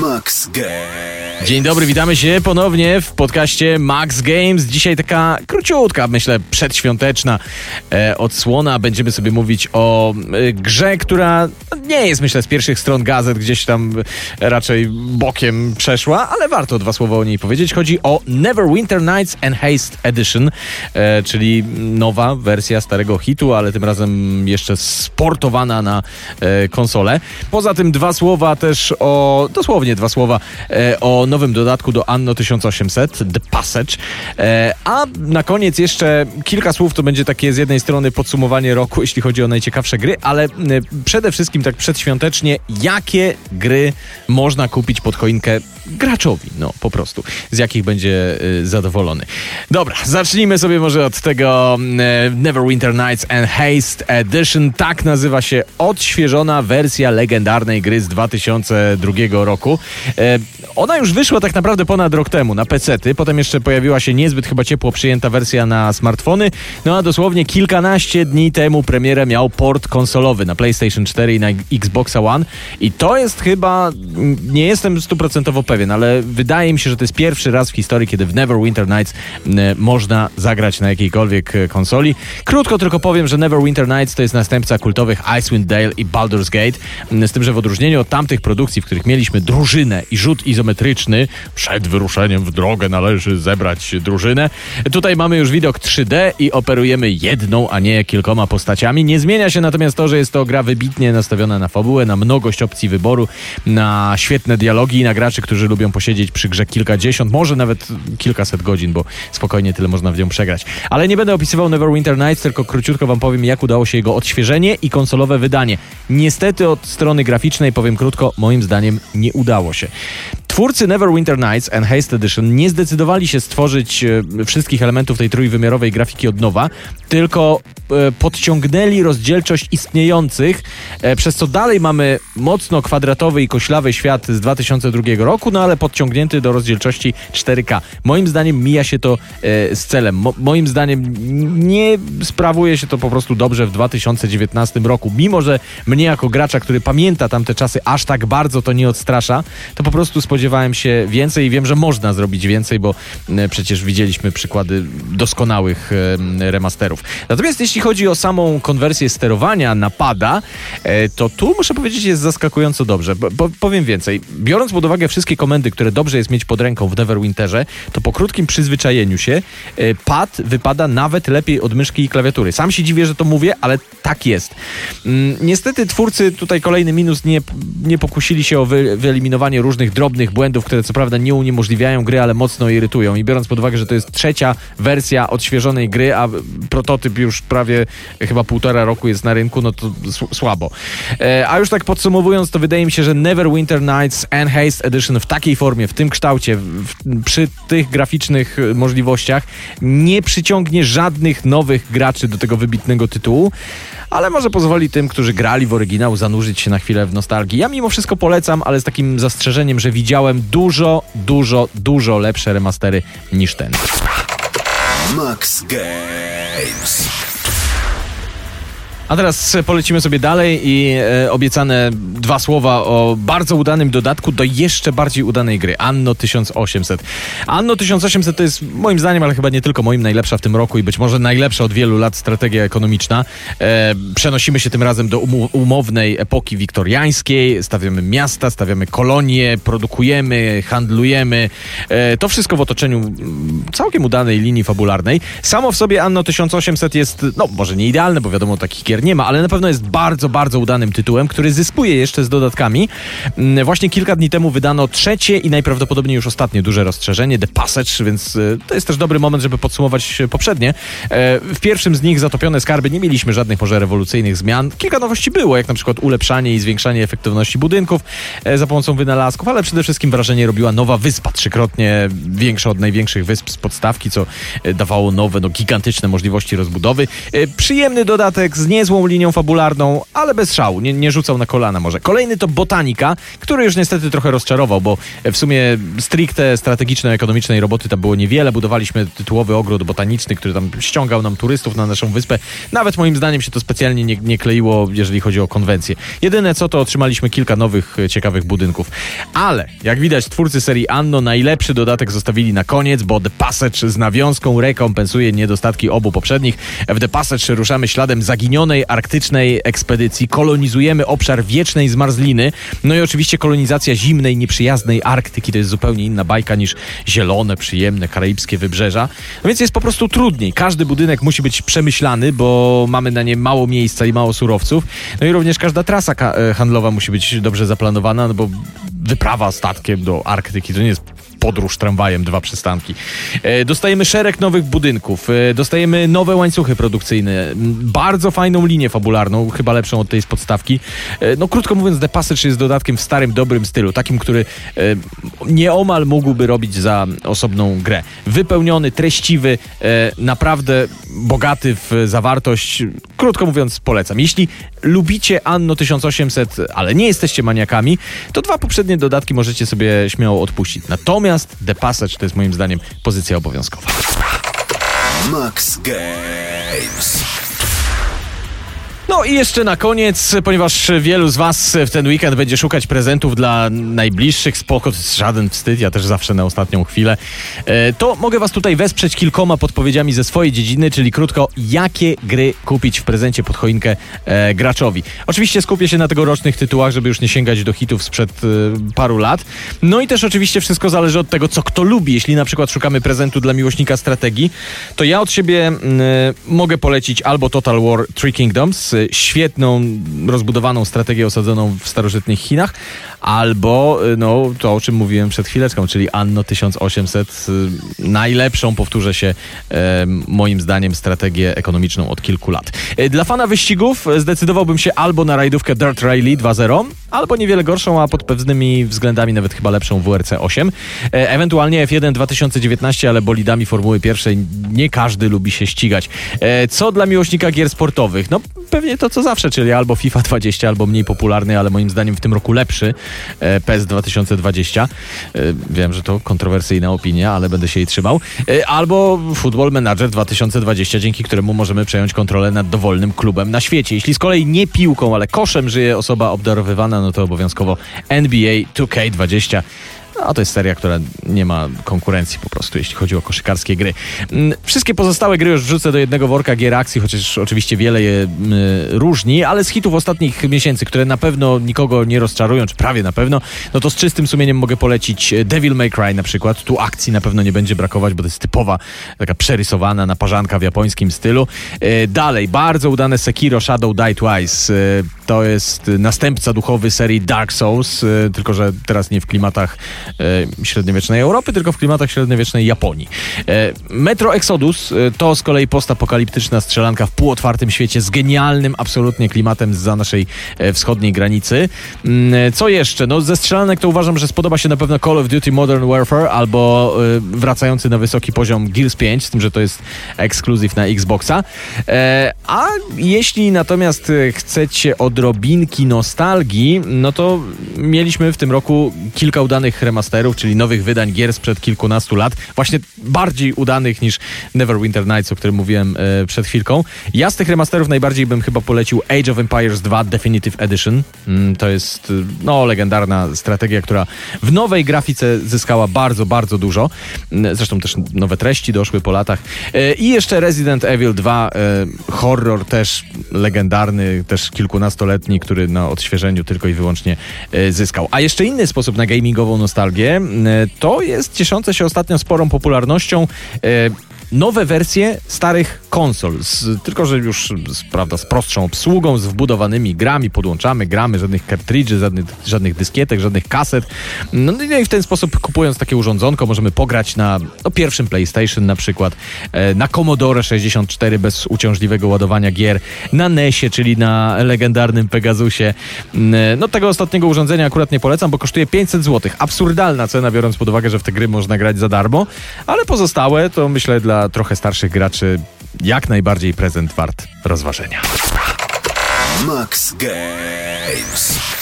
Max Games. Dzień dobry, witamy się ponownie w podcaście Max Games. Dzisiaj taka króciutka, myślę, przedświąteczna e, odsłona. Będziemy sobie mówić o e, grze, która nie jest, myślę, z pierwszych stron gazet, gdzieś tam raczej bokiem przeszła, ale warto dwa słowa o niej powiedzieć. Chodzi o Neverwinter Nights Enhanced Edition, e, czyli nowa wersja starego hitu, ale tym razem jeszcze sportowana na e, konsolę. Poza tym dwa słowa też o, dosłownie dwa słowa e, o nowym dodatku do Anno 1800, The Passage. E, a na koniec jeszcze kilka słów, to będzie takie z jednej strony podsumowanie roku, jeśli chodzi o najciekawsze gry, ale e, przede wszystkim tak przedświątecznie, jakie gry można kupić pod choinkę graczowi, no po prostu, z jakich będzie zadowolony. Dobra, zacznijmy sobie może od tego Neverwinter Nights Enhanced Edition. Tak nazywa się odświeżona wersja legendarnej gry z 2002 roku. E, ona już wyszła tak naprawdę ponad rok temu na PC-ty, potem jeszcze pojawiła się niezbyt chyba ciepło przyjęta wersja na smartfony, no a dosłownie kilkanaście dni temu premierę miał port konsolowy na PlayStation 4 i na Xboxa One. I to jest chyba, nie jestem stuprocentowo pewien, ale wydaje mi się, że to jest pierwszy raz w historii, kiedy w Neverwinter Nights można zagrać na jakiejkolwiek e, konsoli. Krótko tylko powiem, że Neverwinter Nights to jest następca kultowych Icewind Dale i Baldur's Gate, z tym, że w odróżnieniu od tamtych produkcji, w których mieliśmy drużynę i rzut izometryczny, przed wyruszeniem w drogę należy zebrać drużynę, tutaj mamy już widok 3D i operujemy jedną, a nie kilkoma postaciami. Nie zmienia się natomiast to, że jest to gra wybitnie nastawiona na fabułę, na mnogość opcji wyboru, na świetne dialogi i na graczy, którzy lubią posiedzieć przy grze kilkadziesiąt, może nawet kilkaset godzin, bo spokojnie tyle można w nią przegrać. Ale nie będę opisywał Neverwinter Nights, tylko króciutko wam powiem, jak udało się jego odświeżenie i konsolowe wydanie. Niestety od strony graficznej, powiem krótko, moim zdaniem nie udało się. Twórcy Neverwinter Nights Enhanced Edition nie zdecydowali się stworzyć e, wszystkich elementów tej trójwymiarowej grafiki od nowa, tylko e, podciągnęli rozdzielczość istniejących, e, przez co dalej mamy mocno kwadratowy i koślawy świat z 2002 roku, no ale podciągnięty do rozdzielczości 4K. Moim zdaniem mija się to z celem. Mo moim zdaniem nie sprawuje się to po prostu dobrze w 2019 roku. Mimo, że mnie jako gracza, który pamięta tamte czasy, aż tak bardzo to nie odstrasza, to po prostu spodziewałem się więcej i wiem, że można zrobić więcej, bo przecież widzieliśmy przykłady doskonałych remasterów. Natomiast jeśli chodzi o samą konwersję sterowania na pada, e, to tu muszę powiedzieć jest zaskakująco dobrze. Po, powiem więcej. Biorąc pod uwagę wszystkie komendy, które dobrze jest mieć pod ręką w Neverwinterze, to po krótkim przyzwyczajeniu się e, pad wypada nawet lepiej od myszki i klawiatury. Sam się dziwię, że to mówię, ale tak jest. Mm, niestety twórcy, tutaj kolejny minus, nie, nie pokusili się o wy, wyeliminowanie różnych drobnych błędów, które co prawda nie uniemożliwiają gry, ale mocno irytują. I biorąc pod uwagę, że to jest trzecia wersja odświeżonej gry, a prototyp już prawie chyba półtora roku jest na rynku, no to słabo. E, a już tak podsumowując, to wydaje mi się, że Neverwinter Nights Enhanced Edition w takiej formie, w tym kształcie, w, przy tych graficznych e, możliwościach nie przyciągnie żadnych nowych graczy do tego wybitnego tytułu, ale może pozwoli tym, którzy grali w oryginał, zanurzyć się na chwilę w nostalgii. Ja mimo wszystko polecam, ale z takim zastrzeżeniem, że widziałem dużo, dużo, dużo lepsze remastery niż ten. Max Games. A teraz polecimy sobie dalej i e, obiecane dwa słowa o bardzo udanym dodatku do jeszcze bardziej udanej gry Anno 1800. Anno 1800 to jest moim zdaniem, ale chyba nie tylko moim, najlepsza w tym roku i być może najlepsza od wielu lat strategia ekonomiczna. E, przenosimy się tym razem do umu- umownej epoki wiktoriańskiej, stawiamy miasta, stawiamy kolonie, produkujemy, handlujemy. E, to wszystko w otoczeniu mm, całkiem udanej linii fabularnej. Samo w sobie Anno 1800 jest, no może nie idealne, bo wiadomo takich gier nie ma, ale na pewno jest bardzo, bardzo udanym tytułem, który zyskuje jeszcze z dodatkami. Mm, Właśnie kilka dni temu wydano trzecie i najprawdopodobniej już ostatnie duże rozszerzenie, The Passage, więc y, to jest też dobry moment, żeby podsumować y, poprzednie. E, W pierwszym z nich Zatopione Skarby nie mieliśmy żadnych może rewolucyjnych zmian. Kilka nowości było, jak na przykład ulepszanie i zwiększanie efektywności budynków e, za pomocą wynalazków, ale przede wszystkim wrażenie robiła nowa wyspa, trzykrotnie większa od największych wysp z podstawki, co e, dawało nowe, no gigantyczne możliwości rozbudowy. E, Przyjemny dodatek z nie niezłą linią fabularną, ale bez szału, nie, nie rzucał na kolana może. Kolejny to Botanika, który już niestety trochę rozczarował, bo w sumie stricte strategiczno-ekonomicznej roboty tam było niewiele. Budowaliśmy tytułowy ogród botaniczny, który tam ściągał nam turystów na naszą wyspę. Nawet moim zdaniem się to specjalnie nie, nie kleiło, jeżeli chodzi o konwencję. Jedyne co, to otrzymaliśmy kilka nowych, e, ciekawych budynków. Ale, jak widać, twórcy serii Anno najlepszy dodatek zostawili na koniec, bo The Passage z nawiązką rekompensuje niedostatki obu poprzednich. W The Passage ruszamy śladem zaginionej arktycznej ekspedycji, kolonizujemy obszar wiecznej zmarzliny, no i oczywiście kolonizacja zimnej, nieprzyjaznej Arktyki to jest zupełnie inna bajka niż zielone, przyjemne karaibskie wybrzeża. No więc jest po prostu trudniej. Każdy budynek musi być przemyślany, bo mamy na nie mało miejsca i mało surowców. No i również każda trasa handlowa musi być dobrze zaplanowana, no bo wyprawa statkiem do Arktyki to nie jest podróż tramwajem, dwa przystanki. E, dostajemy szereg nowych budynków, e, dostajemy nowe łańcuchy produkcyjne, bardzo fajną linię fabularną, chyba lepszą od tej z podstawki. E, no krótko mówiąc, The Passage jest dodatkiem w starym, dobrym stylu, takim, który nieomal mógłby robić za osobną grę. Wypełniony, treściwy, naprawdę bogaty w zawartość. Krótko mówiąc, polecam. Jeśli lubicie Anno 1800, ale nie jesteście maniakami, to dwa poprzednie dodatki możecie sobie śmiało odpuścić. Natomiast The Passage to jest moim zdaniem pozycja obowiązkowa. Max Games. No i jeszcze na koniec, ponieważ wielu z Was w ten weekend będzie szukać prezentów dla najbliższych, spoko, żaden wstyd, ja też zawsze na ostatnią chwilę, e, to mogę Was tutaj wesprzeć kilkoma podpowiedziami ze swojej dziedziny, czyli krótko, jakie gry kupić w prezencie pod choinkę e, graczowi. Oczywiście skupię się na tegorocznych tytułach, żeby już nie sięgać do hitów sprzed e, paru lat. No i też oczywiście wszystko zależy od tego, co kto lubi. Jeśli na przykład szukamy prezentu dla miłośnika strategii, to ja od siebie mogę polecić albo Total War Three Kingdoms, świetną, rozbudowaną strategię osadzoną w starożytnych Chinach, albo y, no, to, o czym mówiłem przed chwileczką, czyli Anno 1800, y, najlepszą, powtórzę się, moim zdaniem, strategię ekonomiczną od kilku lat. Y, dla fana wyścigów zdecydowałbym się albo na rajdówkę Dirt Rally 2.0, albo niewiele gorszą, a pod pewnymi względami nawet chyba lepszą WRC 8. E, ewentualnie F1 2019, ale bolidami Formuły pierwszej nie każdy lubi się ścigać. E, co dla miłośnika gier sportowych? No pewnie to co zawsze, czyli albo FIFA 20, albo mniej popularny, ale moim zdaniem w tym roku lepszy e, PES 2020. Wiem, że to kontrowersyjna opinia, ale będę się jej trzymał. Albo Football Manager 2020, dzięki któremu możemy przejąć kontrolę nad dowolnym klubem na świecie. Jeśli z kolei nie piłką, ale koszem żyje osoba obdarowywana no to obowiązkowo NBA 2K20. No, to jest seria, która nie ma konkurencji po prostu, jeśli chodzi o koszykarskie gry. Mm, wszystkie pozostałe gry już wrzucę do jednego worka gier akcji, chociaż oczywiście wiele je y, różni, ale z hitów ostatnich miesięcy, które na pewno nikogo nie rozczarują, czy prawie na pewno, no to z czystym sumieniem mogę polecić Devil May Cry na przykład. Tu akcji na pewno nie będzie brakować, bo to jest typowa, taka przerysowana naparzanka w japońskim stylu. Y, dalej, bardzo udane Sekiro Shadow Die Twice. Y, to jest następca duchowy serii Dark Souls, tylko że teraz nie w klimatach e, średniowiecznej Europy, tylko w klimatach średniowiecznej Japonii. E, Metro Exodus e, to z kolei postapokaliptyczna strzelanka w półotwartym świecie z genialnym absolutnie klimatem za naszej e, wschodniej granicy. Mm, e, co jeszcze? No ze strzelanek to uważam, że spodoba się na pewno Call of Duty Modern Warfare albo e, wracający na wysoki poziom Gears 5, z tym, że to jest ekskluzyw na Xboxa. A jeśli natomiast chcecie odrobinki nostalgii, no to mieliśmy w tym roku kilka udanych remasterów, czyli nowych wydań gier sprzed kilkunastu lat, właśnie bardziej udanych niż Neverwinter Nights, o którym mówiłem e, przed chwilką. Ja z tych remasterów najbardziej bym chyba polecił Age of Empires 2 Definitive Edition. Mm, to jest e, no, legendarna strategia, która w nowej grafice zyskała bardzo, bardzo dużo. Mm, zresztą też nowe treści doszły po latach. E, I jeszcze Resident Evil 2, e, horror też legendarny, też kilkunastoletni, który na odświeżeniu tylko i wyłącznie e, zyskał. A jeszcze inny sposób na gamingową nostalgię e, to jest cieszące się ostatnio sporą popularnością. E, nowe wersje starych konsol, z, tylko że już z, prawda, z prostszą obsługą, z wbudowanymi grami, podłączamy gramy, żadnych kartridży, żadnych, żadnych dyskietek, żadnych kaset. No, no i w ten sposób kupując takie urządzonko możemy pograć na no, pierwszym PlayStation na przykład, e, na Commodore 64 bez uciążliwego ładowania gier, na NESie, czyli na legendarnym Pegasusie. Mm, no tego ostatniego urządzenia akurat nie polecam, bo kosztuje 500 zł. Absurdalna cena, biorąc pod uwagę, że w te gry można grać za darmo, ale pozostałe to myślę dla trochę starszych graczy jak najbardziej prezent wart rozważenia. Max Games.